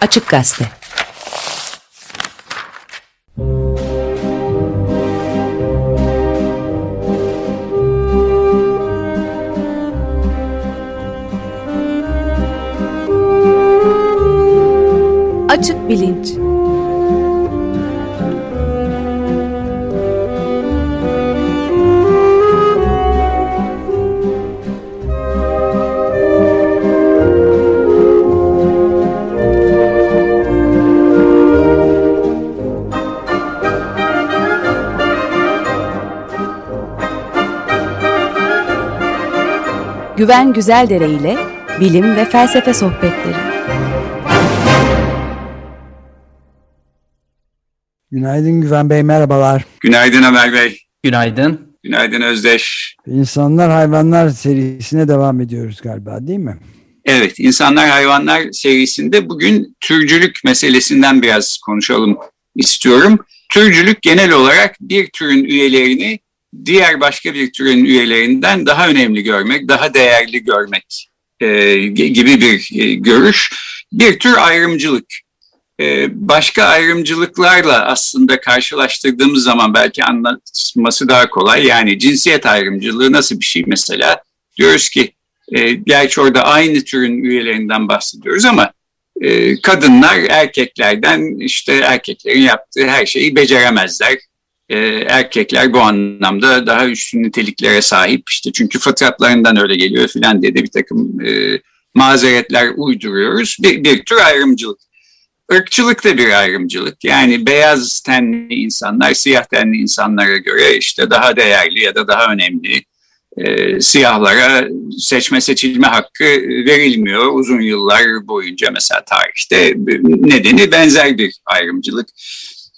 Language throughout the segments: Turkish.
Açık Gazete Güven Güzeldere ile bilim ve felsefe sohbetleri. Günaydın Güven Bey, merhabalar. Günaydın Ömer Bey. Günaydın. Günaydın Özdeş. İnsanlar Hayvanlar serisine devam ediyoruz galiba değil mi? Evet, İnsanlar Hayvanlar serisinde bugün türcülük meselesinden biraz konuşalım istiyorum. Türcülük genel olarak bir türün üyelerini diğer başka bir türün üyelerinden daha önemli görmek, daha değerli görmek e, gibi bir e, görüş. Bir tür ayrımcılık. E, başka ayrımcılıklarla aslında karşılaştırdığımız zaman belki anlatması daha kolay. Yani cinsiyet ayrımcılığı nasıl bir şey mesela? Diyoruz ki, e, gerçi orada aynı türün üyelerinden bahsediyoruz ama e, kadınlar erkeklerden işte erkeklerin yaptığı her şeyi beceremezler e, erkekler bu anlamda daha üstün niteliklere sahip işte çünkü fıtratlarından öyle geliyor filan diye de bir takım e, mazeretler uyduruyoruz. Bir, bir tür ayrımcılık. Irkçılık da bir ayrımcılık. Yani beyaz tenli insanlar siyah tenli insanlara göre işte daha değerli ya da daha önemli e, siyahlara seçme seçilme hakkı verilmiyor uzun yıllar boyunca mesela tarihte nedeni benzer bir ayrımcılık.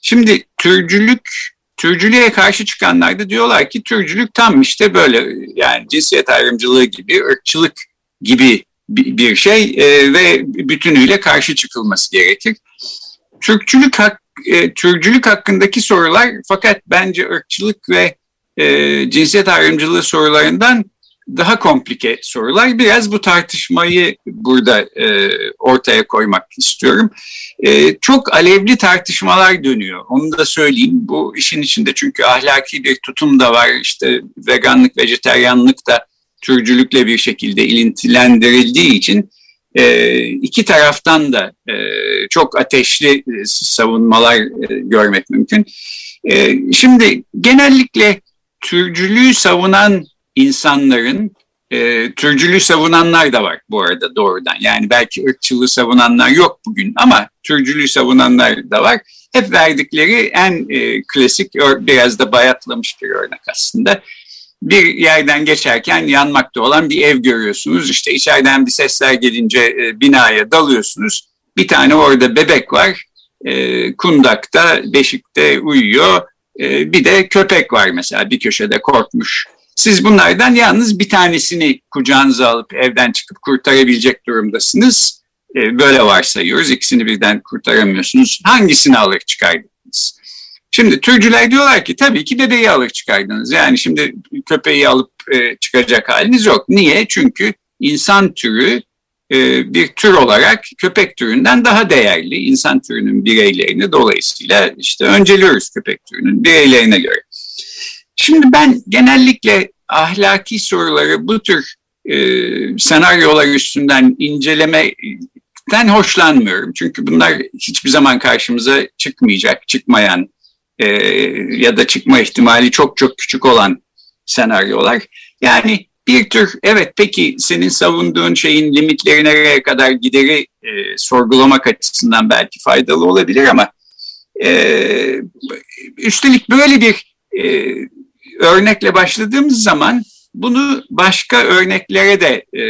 Şimdi türcülük Türcülüğe karşı çıkanlar da diyorlar ki türcülük tam işte böyle yani cinsiyet ayrımcılığı gibi, ırkçılık gibi bir şey e, ve bütünüyle karşı çıkılması gerekir. Türkçülük hak, e, Türkçülük hakkındaki sorular fakat bence ırkçılık ve e, cinsiyet ayrımcılığı sorularından daha komplike sorular. Biraz bu tartışmayı burada e, ortaya koymak istiyorum. E, çok alevli tartışmalar dönüyor. Onu da söyleyeyim. Bu işin içinde çünkü ahlaki bir tutum da var. İşte veganlık, vejeteryanlık da türcülükle bir şekilde ilintilendirildiği için e, iki taraftan da e, çok ateşli e, savunmalar e, görmek mümkün. E, şimdi genellikle türcülüğü savunan insanların e, türcülüğü savunanlar da var bu arada doğrudan. Yani belki ırkçılığı savunanlar yok bugün ama türcülüğü savunanlar da var. Hep verdikleri en e, klasik biraz da bayatlamış bir örnek aslında. Bir yerden geçerken yanmakta olan bir ev görüyorsunuz. İşte içeriden bir sesler gelince e, binaya dalıyorsunuz. Bir tane orada bebek var. E, kundakta, beşikte uyuyor. E, bir de köpek var mesela bir köşede korkmuş siz bunlardan yalnız bir tanesini kucağınıza alıp evden çıkıp kurtarabilecek durumdasınız. E, böyle varsayıyoruz. İkisini birden kurtaramıyorsunuz. Hangisini alır çıkardınız? Şimdi türcüler diyorlar ki tabii ki bebeği alır çıkardınız. Yani şimdi köpeği alıp e, çıkacak haliniz yok. Niye? Çünkü insan türü e, bir tür olarak köpek türünden daha değerli. İnsan türünün bireylerini dolayısıyla işte önceliyoruz köpek türünün bireylerine göre. Şimdi ben genellikle ahlaki soruları bu tür e, senaryolar üstünden incelemeden hoşlanmıyorum. Çünkü bunlar hiçbir zaman karşımıza çıkmayacak, çıkmayan e, ya da çıkma ihtimali çok çok küçük olan senaryolar. Yani bir tür evet peki senin savunduğun şeyin limitleri nereye kadar gideri e, sorgulamak açısından belki faydalı olabilir ama e, üstelik böyle bir e, örnekle başladığımız zaman bunu başka örneklere de e,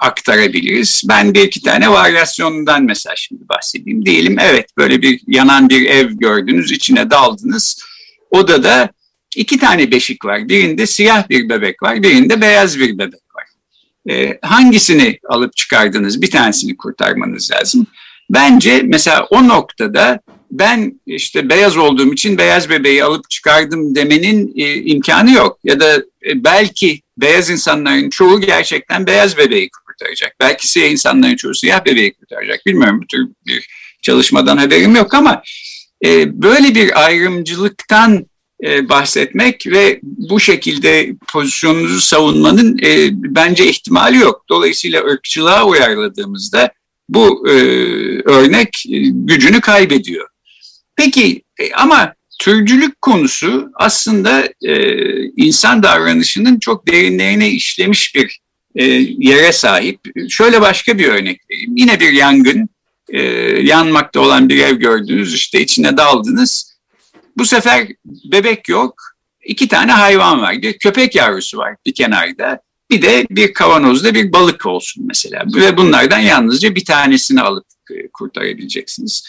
aktarabiliriz. Ben bir iki tane varyasyonundan mesela şimdi bahsedeyim. Diyelim evet böyle bir yanan bir ev gördünüz, içine daldınız. Odada iki tane beşik var. Birinde siyah bir bebek var, birinde beyaz bir bebek var. E, hangisini alıp çıkardınız? Bir tanesini kurtarmanız lazım. Bence mesela o noktada ben işte beyaz olduğum için beyaz bebeği alıp çıkardım demenin e, imkanı yok. Ya da e, belki beyaz insanların çoğu gerçekten beyaz bebeği kurtaracak. Belki siyah insanların çoğu siyah bebeği kurtaracak. Bilmiyorum bu tür bir çalışmadan haberim yok ama e, böyle bir ayrımcılıktan e, bahsetmek ve bu şekilde pozisyonunuzu savunmanın e, bence ihtimali yok. Dolayısıyla ırkçılığa uyarladığımızda bu e, örnek e, gücünü kaybediyor. Peki e, ama türcülük konusu aslında e, insan davranışının çok derinlerine işlemiş bir e, yere sahip. Şöyle başka bir örnek vereyim. Yine bir yangın, e, yanmakta olan bir ev gördünüz, işte içine daldınız. Bu sefer bebek yok, iki tane hayvan var. Bir köpek yavrusu var bir kenarda. Bir de bir kavanozda bir balık olsun mesela. Ve bunlardan yalnızca bir tanesini alıp e, kurtarabileceksiniz.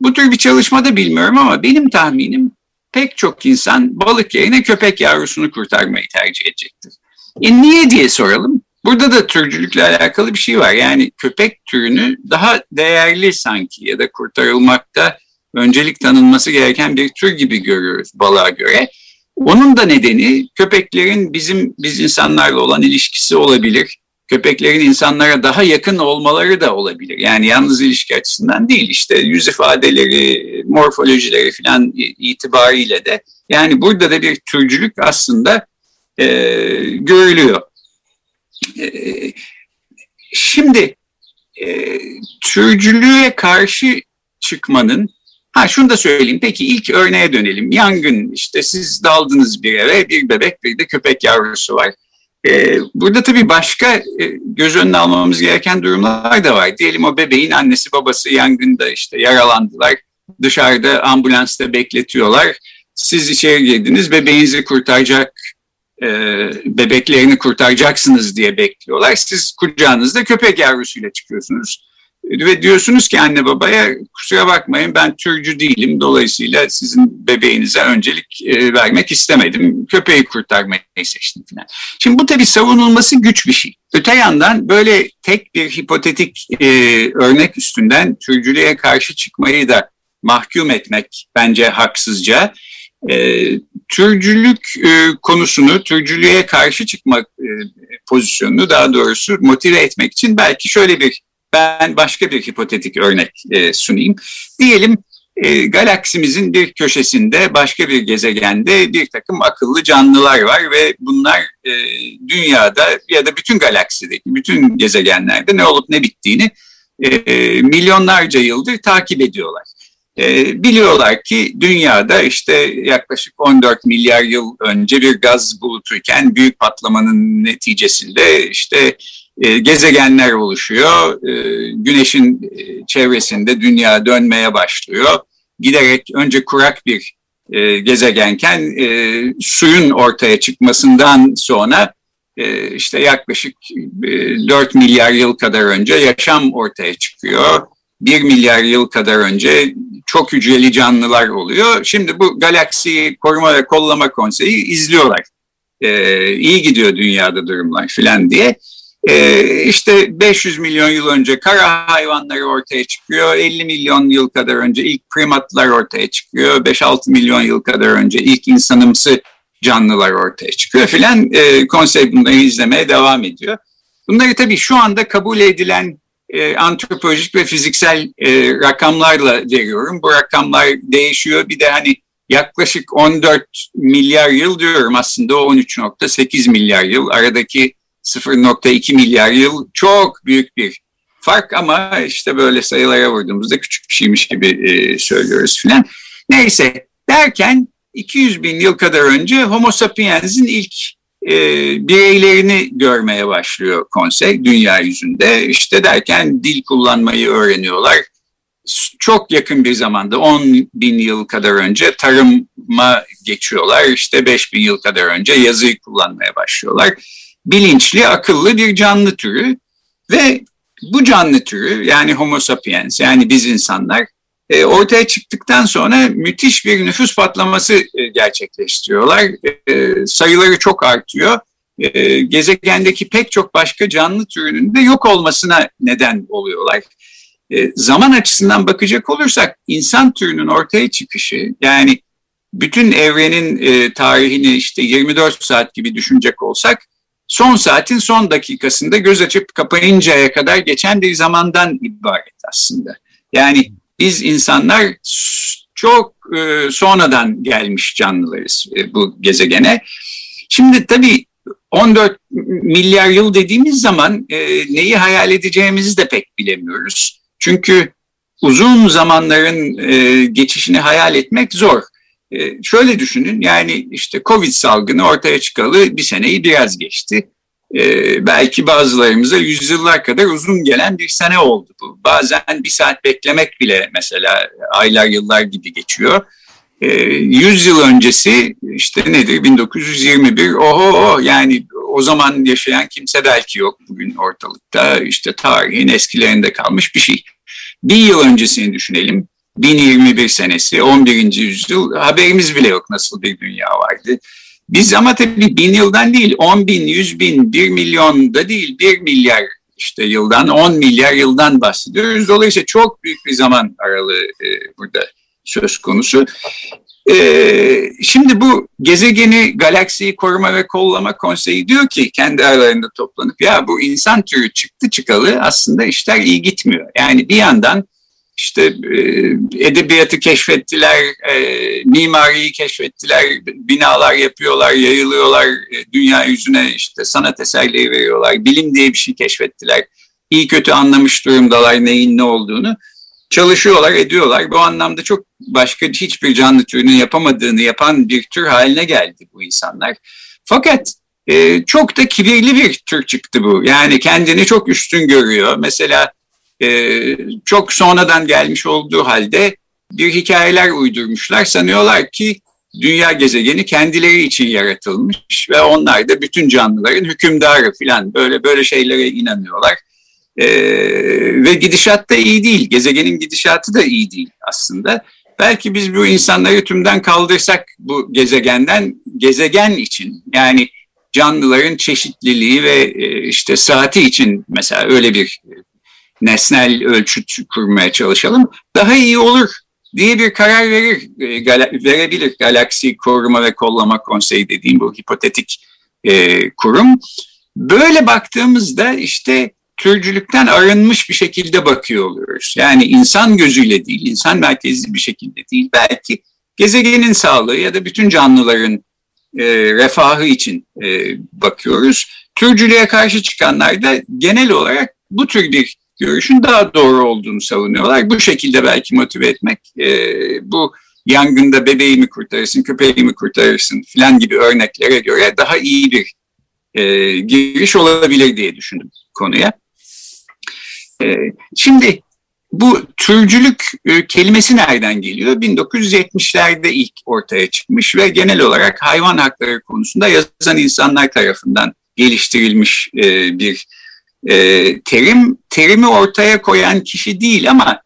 Bu tür bir çalışmada bilmiyorum ama benim tahminim pek çok insan balık yerine köpek yavrusunu kurtarmayı tercih edecektir. E niye diye soralım. Burada da türcülükle alakalı bir şey var. Yani köpek türünü daha değerli sanki ya da kurtarılmakta öncelik tanınması gereken bir tür gibi görüyoruz balığa göre. Onun da nedeni köpeklerin bizim biz insanlarla olan ilişkisi olabilir. Köpeklerin insanlara daha yakın olmaları da olabilir. Yani yalnız ilişki açısından değil işte yüz ifadeleri, morfolojileri falan itibariyle de yani burada da bir türcülük aslında e, görülüyor. E, şimdi e, türcülüğe karşı çıkmanın Ha şunu da söyleyeyim. Peki ilk örneğe dönelim. Yangın işte siz daldınız bir eve bir bebek bir de köpek yavrusu var. Ee, burada tabii başka e, göz önüne almamız gereken durumlar da var. Diyelim o bebeğin annesi babası yangında işte yaralandılar. Dışarıda ambulansta bekletiyorlar. Siz içeri girdiniz bebeğinizi kurtaracak e, bebeklerini kurtaracaksınız diye bekliyorlar. Siz kucağınızda köpek yavrusuyla çıkıyorsunuz ve diyorsunuz ki anne babaya kusura bakmayın ben türcü değilim dolayısıyla sizin bebeğinize öncelik e, vermek istemedim. Köpeği kurtarmayı seçtim falan. Şimdi bu tabii savunulması güç bir şey. Öte yandan böyle tek bir hipotetik e, örnek üstünden türcülüğe karşı çıkmayı da mahkum etmek bence haksızca. E, türcülük e, konusunu, türcülüğe karşı çıkmak e, pozisyonunu daha doğrusu motive etmek için belki şöyle bir ben başka bir hipotetik örnek e, sunayım. Diyelim e, galaksimizin bir köşesinde başka bir gezegende bir takım akıllı canlılar var ve bunlar e, dünyada ya da bütün galaksideki bütün gezegenlerde ne olup ne bittiğini e, milyonlarca yıldır takip ediyorlar. E, biliyorlar ki dünyada işte yaklaşık 14 milyar yıl önce bir gaz bulutuyken büyük patlamanın neticesinde işte e, gezegenler oluşuyor. E, güneşin e, çevresinde dünya dönmeye başlıyor. Giderek önce kurak bir gezegenken suyun ortaya çıkmasından sonra işte yaklaşık e, 4 milyar yıl kadar önce yaşam ortaya çıkıyor. 1 milyar yıl kadar önce çok hücreli canlılar oluyor. Şimdi bu galaksi koruma ve kollama konseyi izliyorlar. E, iyi gidiyor dünyada durumlar filan diye. Ee, işte 500 milyon yıl önce kara hayvanları ortaya çıkıyor. 50 milyon yıl kadar önce ilk primatlar ortaya çıkıyor. 5-6 milyon yıl kadar önce ilk insanımsı canlılar ortaya çıkıyor filan. E, konsey bunları izlemeye devam ediyor. Bunları tabii şu anda kabul edilen e, antropolojik ve fiziksel e, rakamlarla veriyorum. Bu rakamlar değişiyor. Bir de hani yaklaşık 14 milyar yıl diyorum aslında o 13.8 milyar yıl aradaki 0.2 milyar yıl çok büyük bir fark ama işte böyle sayılara vurduğumuzda küçük bir şeymiş gibi e, söylüyoruz filan. Neyse derken 200 bin yıl kadar önce Homo sapiens'in ilk e, bireylerini görmeye başlıyor konsey dünya yüzünde. İşte derken dil kullanmayı öğreniyorlar. Çok yakın bir zamanda 10 bin yıl kadar önce tarıma geçiyorlar. İşte 5 bin yıl kadar önce yazıyı kullanmaya başlıyorlar bilinçli, akıllı bir canlı türü ve bu canlı türü yani homo sapiens yani biz insanlar e, ortaya çıktıktan sonra müthiş bir nüfus patlaması e, gerçekleştiriyorlar. E, sayıları çok artıyor. E, gezegendeki pek çok başka canlı türünün de yok olmasına neden oluyorlar. Zaman açısından bakacak olursak insan türünün ortaya çıkışı yani bütün evrenin tarihini işte 24 saat gibi düşünecek olsak son saatin son dakikasında göz açıp kapayıncaya kadar geçen bir zamandan ibaret aslında. Yani biz insanlar çok e, sonradan gelmiş canlılarız e, bu gezegene. Şimdi tabii 14 milyar yıl dediğimiz zaman e, neyi hayal edeceğimizi de pek bilemiyoruz. Çünkü uzun zamanların e, geçişini hayal etmek zor. E, şöyle düşünün yani işte Covid salgını ortaya çıkalı bir seneyi biraz geçti. E, belki bazılarımıza yüzyıllar kadar uzun gelen bir sene oldu bu. Bazen bir saat beklemek bile mesela aylar yıllar gibi geçiyor. E, 100 yıl öncesi işte nedir 1921 oho yani o zaman yaşayan kimse belki yok bugün ortalıkta işte tarihin eskilerinde kalmış bir şey. Bir yıl öncesini düşünelim 1021 senesi 11. yüzyıl haberimiz bile yok nasıl bir dünya vardı. Biz ama tabii bin yıldan değil 10 bin, 100 bin, 1 milyon da değil 1 milyar işte yıldan 10 milyar yıldan bahsediyoruz. Dolayısıyla çok büyük bir zaman aralığı e, burada söz konusu. Ee, şimdi bu gezegeni, galaksiyi koruma ve kollama konseyi diyor ki kendi aralarında toplanıp ya bu insan türü çıktı çıkalı aslında işler iyi gitmiyor. Yani bir yandan işte e, edebiyatı keşfettiler, e, mimariyi keşfettiler, binalar yapıyorlar, yayılıyorlar, e, dünya yüzüne işte sanat eserleri veriyorlar, bilim diye bir şey keşfettiler. İyi kötü anlamış durumdalar neyin ne olduğunu çalışıyorlar, ediyorlar. Bu anlamda çok başka hiçbir canlı türünün yapamadığını yapan bir tür haline geldi bu insanlar. Fakat çok da kibirli bir tür çıktı bu. Yani kendini çok üstün görüyor. Mesela e, çok sonradan gelmiş olduğu halde bir hikayeler uydurmuşlar. Sanıyorlar ki dünya gezegeni kendileri için yaratılmış ve onlar da bütün canlıların hükümdarı falan böyle böyle şeylere inanıyorlar. E, ve gidişat da iyi değil. Gezegenin gidişatı da iyi değil aslında. Belki biz bu insanları tümden kaldırsak bu gezegenden gezegen için yani canlıların çeşitliliği ve e, işte saati için mesela öyle bir nesnel ölçüt kurmaya çalışalım. Daha iyi olur diye bir karar verir, e, verebilir Galaksi Koruma ve Kollama Konseyi dediğim bu hipotetik e, kurum. Böyle baktığımızda işte türcülükten arınmış bir şekilde bakıyor oluyoruz. Yani insan gözüyle değil, insan merkezli bir şekilde değil. Belki gezegenin sağlığı ya da bütün canlıların e, refahı için e, bakıyoruz. Türcülüğe karşı çıkanlar da genel olarak bu tür bir görüşün daha doğru olduğunu savunuyorlar. Bu şekilde belki motive etmek e, bu yangında bebeğimi kurtarırsın, köpeğimi kurtarırsın filan gibi örneklere göre daha iyi bir e, giriş olabilir diye düşündüm konuya. E, şimdi bu türcülük e, kelimesi nereden geliyor? 1970'lerde ilk ortaya çıkmış ve genel olarak hayvan hakları konusunda yazan insanlar tarafından geliştirilmiş e, bir e, terim terimi ortaya koyan kişi değil ama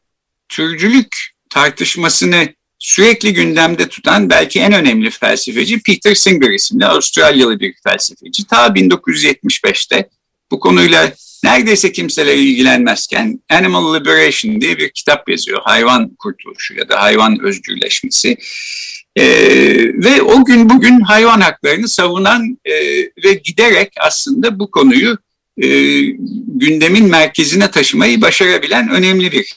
türcülük tartışmasını sürekli gündemde tutan belki en önemli felsefeci Peter Singer isimli Avustralyalı bir felsefeci. Ta 1975'te bu konuyla neredeyse kimseler ilgilenmezken Animal Liberation diye bir kitap yazıyor. Hayvan kurtuluşu ya da hayvan özgürleşmesi. Ee, ve o gün bugün hayvan haklarını savunan e, ve giderek aslında bu konuyu e, gündemin merkezine taşımayı başarabilen önemli bir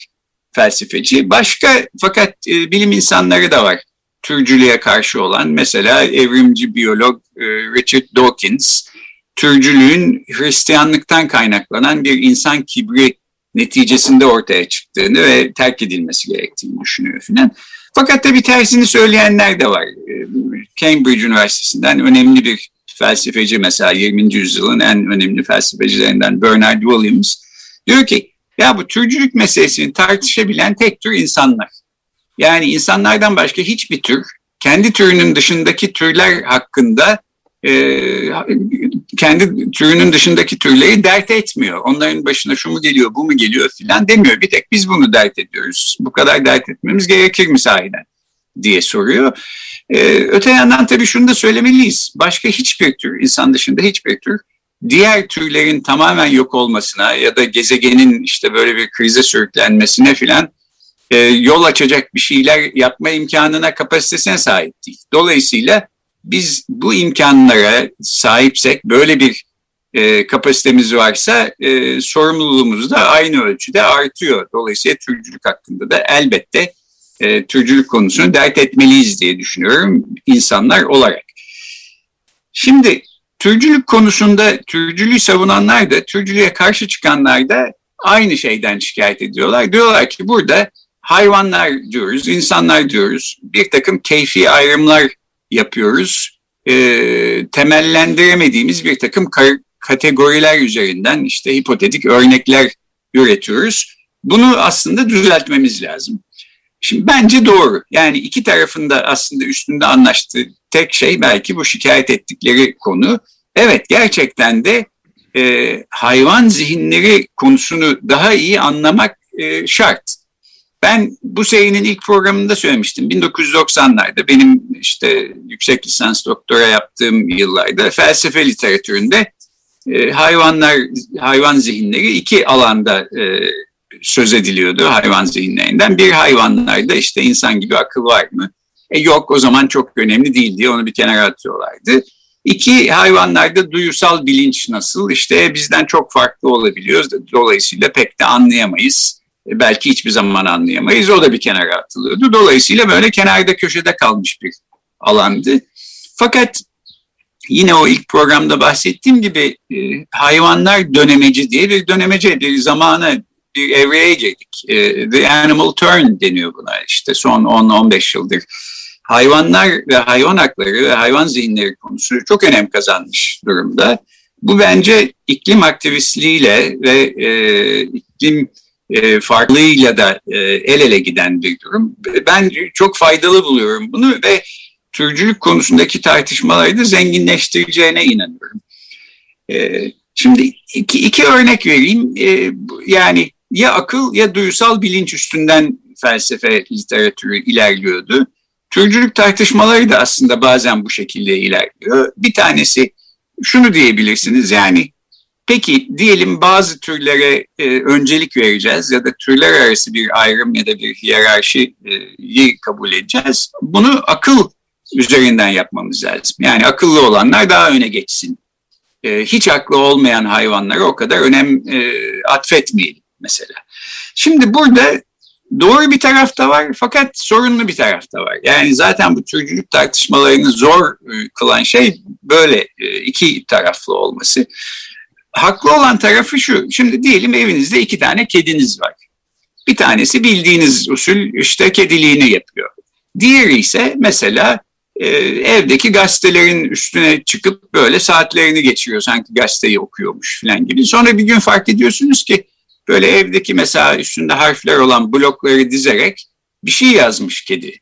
felsefeci. Başka fakat e, bilim insanları da var türcülüğe karşı olan. Mesela evrimci biyolog e, Richard Dawkins türcülüğün Hristiyanlıktan kaynaklanan bir insan kibri neticesinde ortaya çıktığını ve terk edilmesi gerektiğini düşünüyor filan. Fakat tabii tersini söyleyenler de var. E, Cambridge Üniversitesi'nden önemli bir felsefeci mesela 20. yüzyılın en önemli felsefecilerinden Bernard Williams diyor ki ya bu türcülük meselesini tartışabilen tek tür insanlar. Yani insanlardan başka hiçbir tür kendi türünün dışındaki türler hakkında e, kendi türünün dışındaki türleri dert etmiyor. Onların başına şu mu geliyor, bu mu geliyor filan demiyor. Bir tek biz bunu dert ediyoruz. Bu kadar dert etmemiz gerekir mi sahiden diye soruyor. Ee, öte yandan tabii şunu da söylemeliyiz. Başka hiçbir tür, insan dışında hiçbir tür diğer türlerin tamamen yok olmasına ya da gezegenin işte böyle bir krize sürüklenmesine filan e, yol açacak bir şeyler yapma imkanına, kapasitesine sahip değil. Dolayısıyla biz bu imkanlara sahipsek, böyle bir e, kapasitemiz varsa e, sorumluluğumuz da aynı ölçüde artıyor. Dolayısıyla türcülük hakkında da elbette e, türcülük konusunu dert etmeliyiz diye düşünüyorum insanlar olarak. Şimdi türcülük konusunda türcülüğü savunanlar da türcülüğe karşı çıkanlar da aynı şeyden şikayet ediyorlar. Diyorlar ki burada hayvanlar diyoruz, insanlar diyoruz, bir takım keyfi ayrımlar yapıyoruz. E, temellendiremediğimiz bir takım kategoriler üzerinden işte hipotetik örnekler üretiyoruz. Bunu aslında düzeltmemiz lazım. Şimdi bence doğru. Yani iki tarafında aslında üstünde anlaştığı tek şey belki bu şikayet ettikleri konu. Evet gerçekten de e, hayvan zihinleri konusunu daha iyi anlamak e, şart. Ben bu serinin ilk programında söylemiştim. 1990'larda benim işte yüksek lisans doktora yaptığım yıllarda felsefe literatüründe e, hayvanlar, hayvan zihinleri iki alanda e, söz ediliyordu hayvan zihinlerinden. Bir hayvanlarda işte insan gibi akıl var mı? E yok o zaman çok önemli değil diye onu bir kenara atıyorlardı. İki hayvanlarda duyusal bilinç nasıl? İşte bizden çok farklı olabiliyoruz. Dolayısıyla pek de anlayamayız. E, belki hiçbir zaman anlayamayız. O da bir kenara atılıyordu. Dolayısıyla böyle kenarda köşede kalmış bir alandı. Fakat yine o ilk programda bahsettiğim gibi e, hayvanlar dönemeci diye bir dönemeci bir zamana bir evreye girdik. E, the animal turn deniyor buna işte son 10-15 yıldır. Hayvanlar ve hayvan hakları ve hayvan zihinleri konusu çok önem kazanmış durumda. Bu bence iklim aktivistliğiyle ve e, iklim e, farklılığıyla da e, el ele giden bir durum. Ben çok faydalı buluyorum bunu ve türcülük konusundaki tartışmaları da zenginleştireceğine inanıyorum. E, şimdi iki, iki örnek vereyim. E, yani ya akıl ya duysal bilinç üstünden felsefe literatürü ilerliyordu. Türcülük tartışmaları da aslında bazen bu şekilde ilerliyor. Bir tanesi şunu diyebilirsiniz yani peki diyelim bazı türlere e, öncelik vereceğiz ya da türler arası bir ayrım ya da bir hiyerarşiyi kabul edeceğiz. Bunu akıl üzerinden yapmamız lazım. Yani akıllı olanlar daha öne geçsin. E, hiç aklı olmayan hayvanlara o kadar önem e, atfetmeyelim mesela. Şimdi burada doğru bir tarafta var fakat sorunlu bir tarafta var. Yani zaten bu türcülük tartışmalarını zor e, kılan şey böyle e, iki taraflı olması. Haklı olan tarafı şu. Şimdi diyelim evinizde iki tane kediniz var. Bir tanesi bildiğiniz usul işte kediliğini yapıyor. Diğeri ise mesela e, evdeki gazetelerin üstüne çıkıp böyle saatlerini geçiriyor sanki gazeteyi okuyormuş falan gibi. Sonra bir gün fark ediyorsunuz ki böyle evdeki mesela üstünde harfler olan blokları dizerek bir şey yazmış kedi.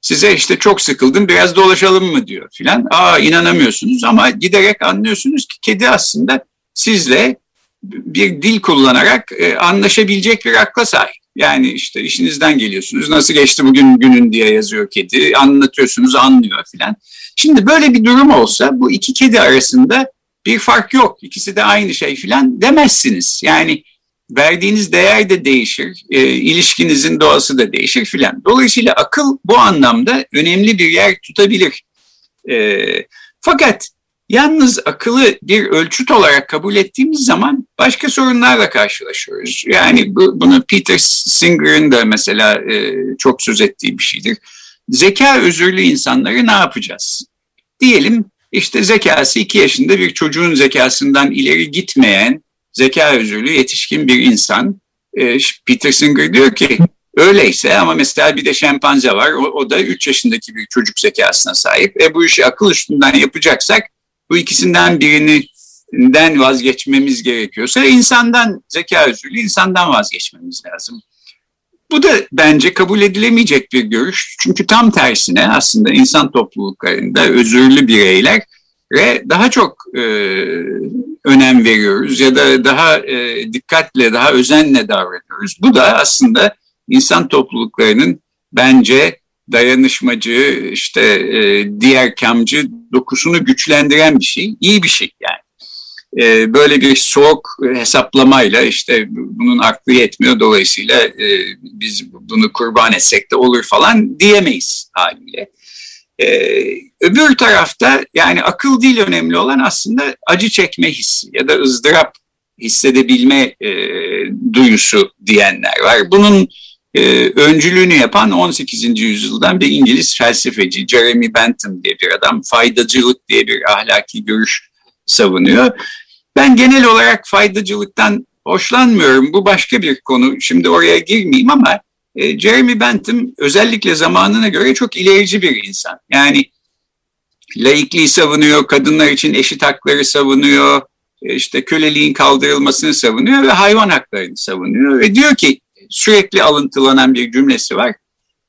Size işte çok sıkıldım biraz dolaşalım mı diyor filan. Aa inanamıyorsunuz ama giderek anlıyorsunuz ki kedi aslında sizle bir dil kullanarak e, anlaşabilecek bir akla sahip. Yani işte işinizden geliyorsunuz. Nasıl geçti bugün günün diye yazıyor kedi. Anlatıyorsunuz anlıyor filan. Şimdi böyle bir durum olsa bu iki kedi arasında bir fark yok. İkisi de aynı şey filan demezsiniz. Yani verdiğiniz değer de değişir, e, ilişkinizin doğası da değişir filan. Dolayısıyla akıl bu anlamda önemli bir yer tutabilir. E, fakat Yalnız akıllı bir ölçüt olarak kabul ettiğimiz zaman başka sorunlarla karşılaşıyoruz. Yani bu, bunu Peter Singer'ın da mesela e, çok söz ettiği bir şeydir. Zeka özürlü insanları ne yapacağız? Diyelim işte zekası iki yaşında bir çocuğun zekasından ileri gitmeyen zeka özürlü yetişkin bir insan. E, Peter Singer diyor ki öyleyse ama mesela bir de şempanze var o, o da üç yaşındaki bir çocuk zekasına sahip. E bu işi akıl üstünden yapacaksak bu ikisinden birinden vazgeçmemiz gerekiyorsa insandan zeka özürlü insandan vazgeçmemiz lazım. Bu da bence kabul edilemeyecek bir görüş. Çünkü tam tersine aslında insan topluluklarında özürlü bireyler ve daha çok e, önem veriyoruz ya da daha e, dikkatle, daha özenle davranıyoruz. Bu da aslında insan topluluklarının bence dayanışmacı, işte e, diğer kamcı dokusunu güçlendiren bir şey, iyi bir şey yani. E, böyle bir soğuk hesaplamayla işte bunun aklı yetmiyor dolayısıyla e, biz bunu kurban etsek de olur falan diyemeyiz haliyle. Ee, öbür tarafta yani akıl değil önemli olan aslında acı çekme hissi ya da ızdırap hissedebilme e, duyusu diyenler var. Bunun e, öncülüğünü yapan 18. yüzyıldan bir İngiliz felsefeci Jeremy Bentham diye bir adam faydacılık diye bir ahlaki görüş savunuyor. Ben genel olarak faydacılıktan hoşlanmıyorum. Bu başka bir konu. Şimdi oraya girmeyeyim ama e, Jeremy Bentham özellikle zamanına göre çok ilerici bir insan. Yani laikliği savunuyor, kadınlar için eşit hakları savunuyor, e, işte köleliğin kaldırılmasını savunuyor ve hayvan haklarını savunuyor. Ve diyor ki sürekli alıntılanan bir cümlesi var.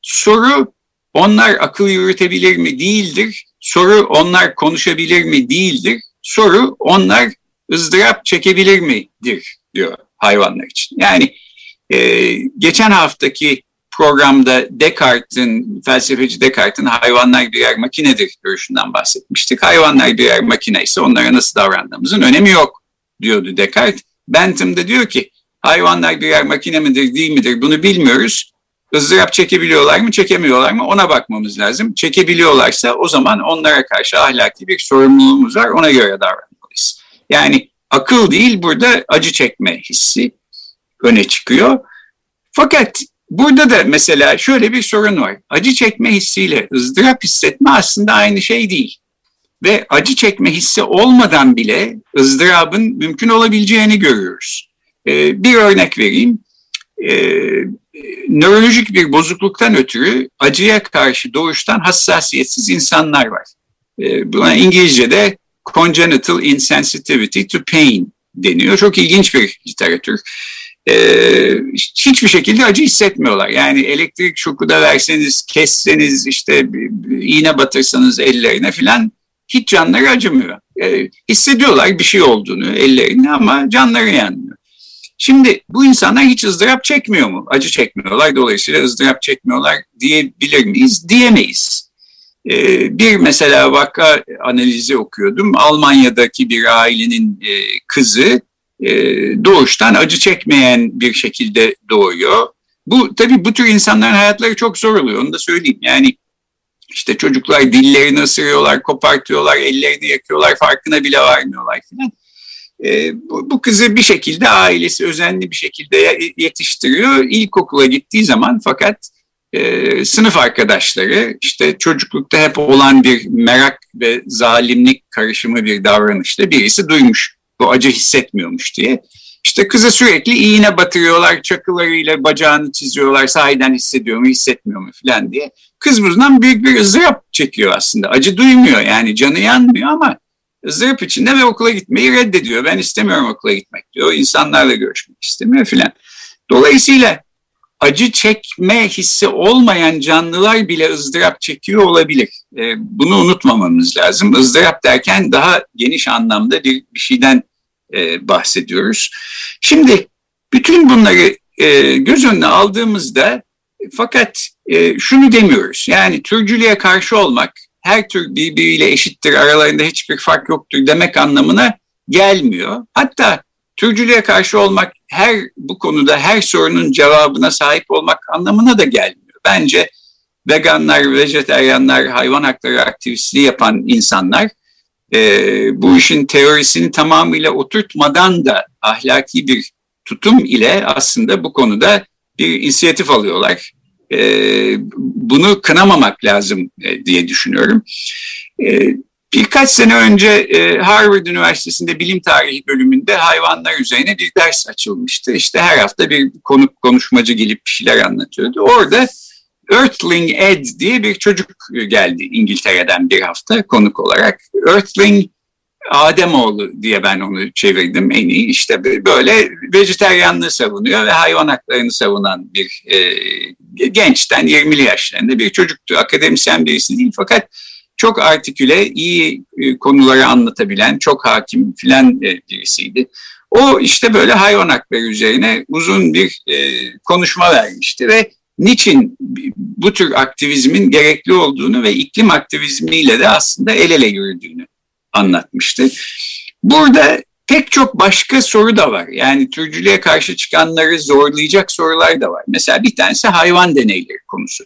Soru onlar akıl yürütebilir mi değildir. Soru onlar konuşabilir mi değildir. Soru onlar ızdırap çekebilir midir diyor hayvanlar için. Yani e, geçen haftaki programda Descartes'in, felsefeci Descartes'in hayvanlar birer makinedir görüşünden bahsetmiştik. Hayvanlar birer makine ise onlara nasıl davrandığımızın önemi yok diyordu Descartes. Bentham da diyor ki hayvanlar birer makine midir değil midir bunu bilmiyoruz. ızdırap çekebiliyorlar mı çekemiyorlar mı ona bakmamız lazım. Çekebiliyorlarsa o zaman onlara karşı ahlaki bir sorumluluğumuz var ona göre davranmalıyız. Yani akıl değil burada acı çekme hissi öne çıkıyor. Fakat burada da mesela şöyle bir sorun var. Acı çekme hissiyle ızdırap hissetme aslında aynı şey değil. Ve acı çekme hissi olmadan bile ızdırabın mümkün olabileceğini görüyoruz. Ee, bir örnek vereyim. Ee, nörolojik bir bozukluktan ötürü acıya karşı doğuştan hassasiyetsiz insanlar var. Ee, buna İngilizce'de congenital insensitivity to pain deniyor. Çok ilginç bir literatür e, hiçbir şekilde acı hissetmiyorlar. Yani elektrik şoku da verseniz, kesseniz, işte iğne batırsanız ellerine filan hiç canları acımıyor. E, hissediyorlar bir şey olduğunu ellerine ama canları yanmıyor. Şimdi bu insanlar hiç ızdırap çekmiyor mu? Acı çekmiyorlar dolayısıyla ızdırap çekmiyorlar diyebilir miyiz? Diyemeyiz. Ee, bir mesela vaka analizi okuyordum. Almanya'daki bir ailenin e, kızı e, doğuştan acı çekmeyen bir şekilde doğuyor. Bu tabii bu tür insanların hayatları çok zor oluyor onu da söyleyeyim. Yani işte çocuklar dillerini ısırıyorlar, kopartıyorlar, ellerini yakıyorlar, farkına bile varmıyorlar falan. E, bu, bu kızı bir şekilde ailesi özenli bir şekilde yetiştiriyor. İlkokula gittiği zaman fakat e, sınıf arkadaşları işte çocuklukta hep olan bir merak ve zalimlik karışımı bir davranışta birisi duymuş bu acı hissetmiyormuş diye. İşte kıza sürekli iğne batırıyorlar, çakılarıyla bacağını çiziyorlar, sahiden hissediyor mu, hissetmiyor mu falan diye. Kız bundan büyük bir ızdırap çekiyor aslında. Acı duymuyor yani canı yanmıyor ama ızdırap içinde ve okula gitmeyi reddediyor. Ben istemiyorum okula gitmek diyor. İnsanlarla görüşmek istemiyor filan. Dolayısıyla acı çekme hissi olmayan canlılar bile ızdırap çekiyor olabilir. E, bunu unutmamamız lazım. ızdırap derken daha geniş anlamda bir, bir şeyden e, bahsediyoruz. Şimdi bütün bunları e, göz önüne aldığımızda fakat e, şunu demiyoruz. Yani türcülüğe karşı olmak her tür birbiriyle eşittir, aralarında hiçbir fark yoktur demek anlamına gelmiyor. Hatta türcülüğe karşı olmak her bu konuda her sorunun cevabına sahip olmak anlamına da gelmiyor. Bence veganlar, vejeteryanlar, hayvan hakları aktivistliği yapan insanlar e, bu işin teorisini tamamıyla oturtmadan da ahlaki bir tutum ile aslında bu konuda bir inisiyatif alıyorlar. E, bunu kınamamak lazım e, diye düşünüyorum. E, Birkaç sene önce e, Harvard Üniversitesi'nde bilim tarihi bölümünde hayvanlar üzerine bir ders açılmıştı. İşte her hafta bir konuk konuşmacı gelip bir şeyler anlatıyordu. Orada Earthling Ed diye bir çocuk geldi İngiltere'den bir hafta konuk olarak. Earthling Ademoğlu diye ben onu çevirdim en iyi. İşte böyle vejeteryanlığı savunuyor ve hayvan haklarını savunan bir e, gençten 20'li yaşlarında bir çocuktu. Akademisyen birisi değil fakat çok artiküle, iyi e, konuları anlatabilen, çok hakim filan e, birisiydi. O işte böyle hayvan hakları üzerine uzun bir e, konuşma vermişti ve niçin bu tür aktivizmin gerekli olduğunu ve iklim aktivizmiyle de aslında el ele yürüdüğünü anlatmıştı. Burada pek çok başka soru da var. Yani türcülüğe karşı çıkanları zorlayacak sorular da var. Mesela bir tanesi hayvan deneyleri konusu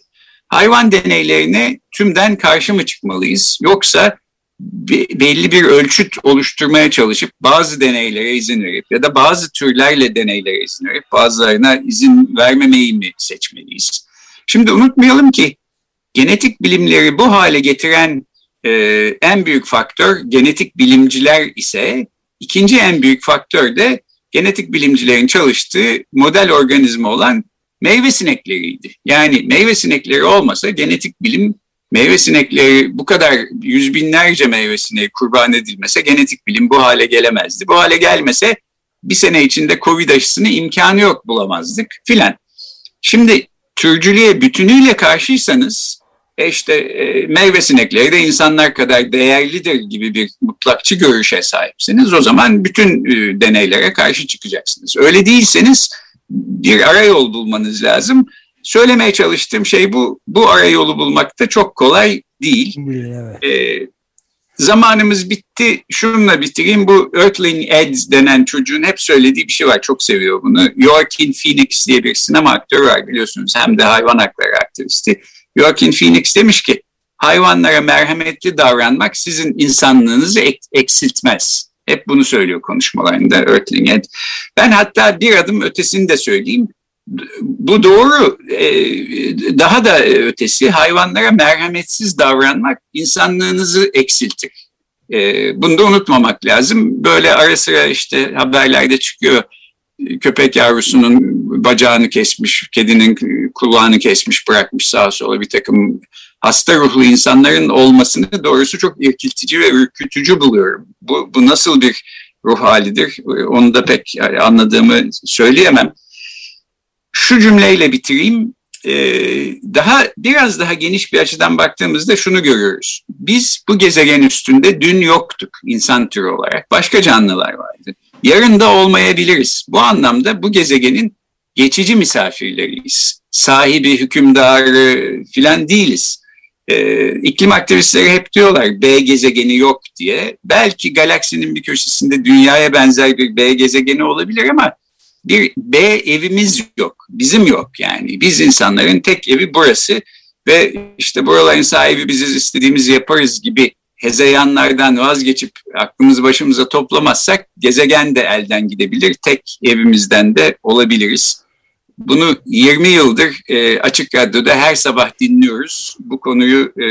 hayvan deneylerine tümden karşı mı çıkmalıyız? Yoksa belli bir ölçüt oluşturmaya çalışıp bazı deneylere izin verip ya da bazı türlerle deneylere izin verip bazılarına izin vermemeyi mi seçmeliyiz? Şimdi unutmayalım ki genetik bilimleri bu hale getiren e, en büyük faktör genetik bilimciler ise ikinci en büyük faktör de genetik bilimcilerin çalıştığı model organizma olan meyve sinekleriydi. Yani meyve sinekleri olmasa genetik bilim meyve sinekleri bu kadar yüz binlerce meyve sineği kurban edilmese genetik bilim bu hale gelemezdi. Bu hale gelmese bir sene içinde Covid aşısını imkanı yok bulamazdık filan. Şimdi türcülüğe bütünüyle karşıysanız e işte e, meyve sinekleri de insanlar kadar değerlidir gibi bir mutlakçı görüşe sahipsiniz. O zaman bütün e, deneylere karşı çıkacaksınız. Öyle değilseniz bir arayol bulmanız lazım. Söylemeye çalıştığım şey bu. Bu arayolu bulmak da çok kolay değil. Evet. E, zamanımız bitti. Şununla bitireyim. Bu Earthling Ed denen çocuğun hep söylediği bir şey var. Çok seviyor bunu. Joaquin Phoenix diye bir sinema aktörü var biliyorsunuz. Hem de hayvan hakları aktivisti. Joaquin Phoenix demiş ki hayvanlara merhametli davranmak sizin insanlığınızı ek eksiltmez. Hep bunu söylüyor konuşmalarında Ed. Ben hatta bir adım ötesini de söyleyeyim. Bu doğru. Ee, daha da ötesi hayvanlara merhametsiz davranmak insanlığınızı eksiltir. Ee, bunu da unutmamak lazım. Böyle ara sıra işte haberlerde çıkıyor köpek yavrusunun bacağını kesmiş, kedinin kulağını kesmiş, bırakmış sağa sola bir takım hasta ruhlu insanların olmasını doğrusu çok irkiltici ve ürkütücü buluyorum. Bu, bu nasıl bir ruh halidir onu da pek anladığımı söyleyemem. Şu cümleyle bitireyim. Ee, daha biraz daha geniş bir açıdan baktığımızda şunu görüyoruz. Biz bu gezegen üstünde dün yoktuk insan türü olarak. Başka canlılar vardı. Yarın da olmayabiliriz. Bu anlamda bu gezegenin geçici misafirleriyiz. Sahibi, hükümdarı filan değiliz. Ee, iklim aktivistleri hep diyorlar B gezegeni yok diye. Belki galaksinin bir köşesinde dünyaya benzer bir B gezegeni olabilir ama bir B evimiz yok. Bizim yok yani. Biz insanların tek evi burası ve işte buraların sahibi biziz istediğimizi yaparız gibi hezeyanlardan vazgeçip aklımızı başımıza toplamazsak gezegen de elden gidebilir. Tek evimizden de olabiliriz. Bunu 20 yıldır e, Açık Radyo'da her sabah dinliyoruz. Bu konuyu e,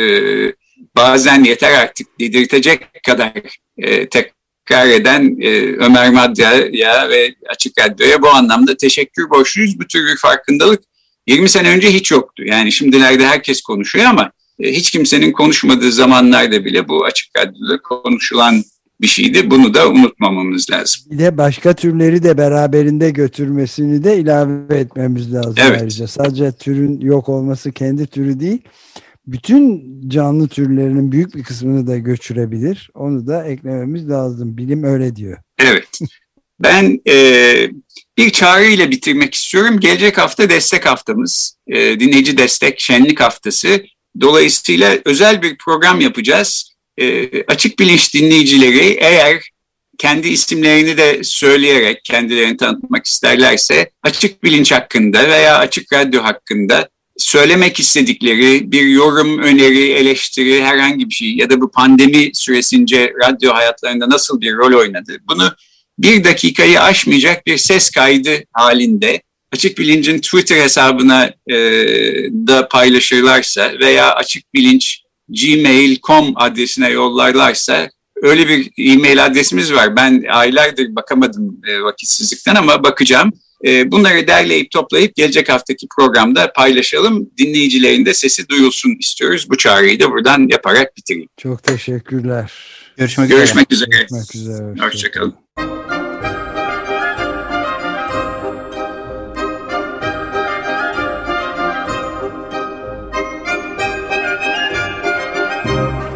bazen yeter artık dedirtecek kadar e, tekrar eden e, Ömer Madya'ya ve Açık Radyo'ya bu anlamda teşekkür borçluyuz. Bu tür bir farkındalık 20 sene önce hiç yoktu. Yani şimdilerde herkes konuşuyor ama e, hiç kimsenin konuşmadığı zamanlarda bile bu açık radyoda konuşulan bir şeydi. Bunu da unutmamamız lazım. Bir de başka türleri de beraberinde götürmesini de ilave etmemiz lazım evet. ayrıca. Sadece türün yok olması kendi türü değil. Bütün canlı türlerinin büyük bir kısmını da götürebilir. Onu da eklememiz lazım. Bilim öyle diyor. Evet. Ben e, bir çağrı ile bitirmek istiyorum. Gelecek hafta destek haftamız. E, dinleyici destek şenlik haftası. Dolayısıyla özel bir program yapacağız. E, açık bilinç dinleyicileri eğer kendi isimlerini de söyleyerek kendilerini tanıtmak isterlerse açık bilinç hakkında veya açık radyo hakkında söylemek istedikleri bir yorum, öneri, eleştiri herhangi bir şey ya da bu pandemi süresince radyo hayatlarında nasıl bir rol oynadı bunu bir dakikayı aşmayacak bir ses kaydı halinde Açık Bilinc'in Twitter hesabına e, da paylaşırlarsa veya Açık Bilinç gmail.com adresine yollarlarsa öyle bir e-mail adresimiz var. Ben aylardır bakamadım e, vakitsizlikten ama bakacağım. E, bunları derleyip toplayıp gelecek haftaki programda paylaşalım. Dinleyicilerin de sesi duyulsun istiyoruz. Bu çağrıyı da buradan yaparak bitireyim. Çok teşekkürler. Görüşmek, Görüşmek üzere. üzere. Görüşmek üzere. Hoşçakalın.